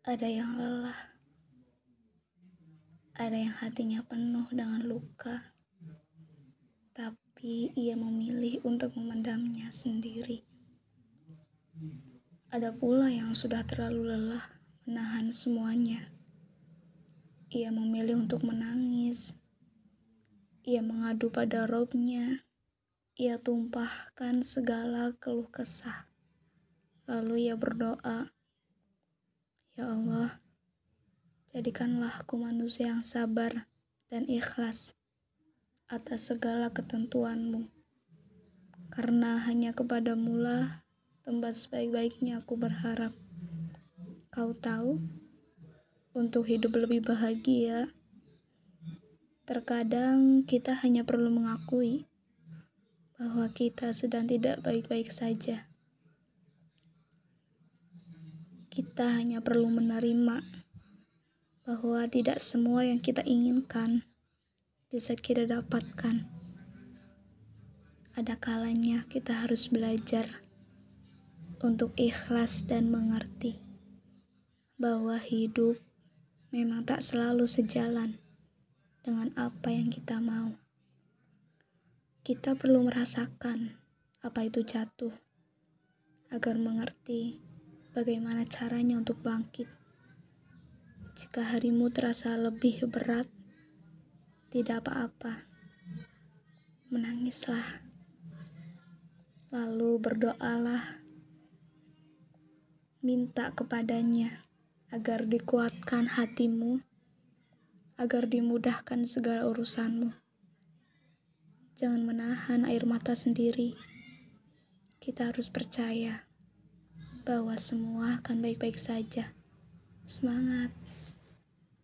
Ada yang lelah, ada yang hatinya penuh dengan luka, tapi ia memilih untuk memendamnya sendiri. Ada pula yang sudah terlalu lelah menahan semuanya. Ia memilih untuk menangis. Ia mengadu pada robnya. Ia tumpahkan segala keluh kesah. Lalu ia berdoa, Ya Allah, jadikanlah aku manusia yang sabar dan ikhlas atas segala ketentuanmu. Karena hanya kepadamu lah tempat sebaik-baiknya aku berharap. Kau tahu, untuk hidup lebih bahagia, terkadang kita hanya perlu mengakui bahwa kita sedang tidak baik-baik saja. Kita hanya perlu menerima bahwa tidak semua yang kita inginkan bisa kita dapatkan. Ada kalanya kita harus belajar untuk ikhlas dan mengerti bahwa hidup memang tak selalu sejalan dengan apa yang kita mau. Kita perlu merasakan apa itu jatuh agar mengerti bagaimana caranya untuk bangkit. Jika harimu terasa lebih berat, tidak apa-apa. Menangislah. Lalu berdoalah. Minta kepadanya agar dikuatkan hatimu, agar dimudahkan segala urusanmu. Jangan menahan air mata sendiri. Kita harus percaya bahwa semua akan baik-baik saja. Semangat!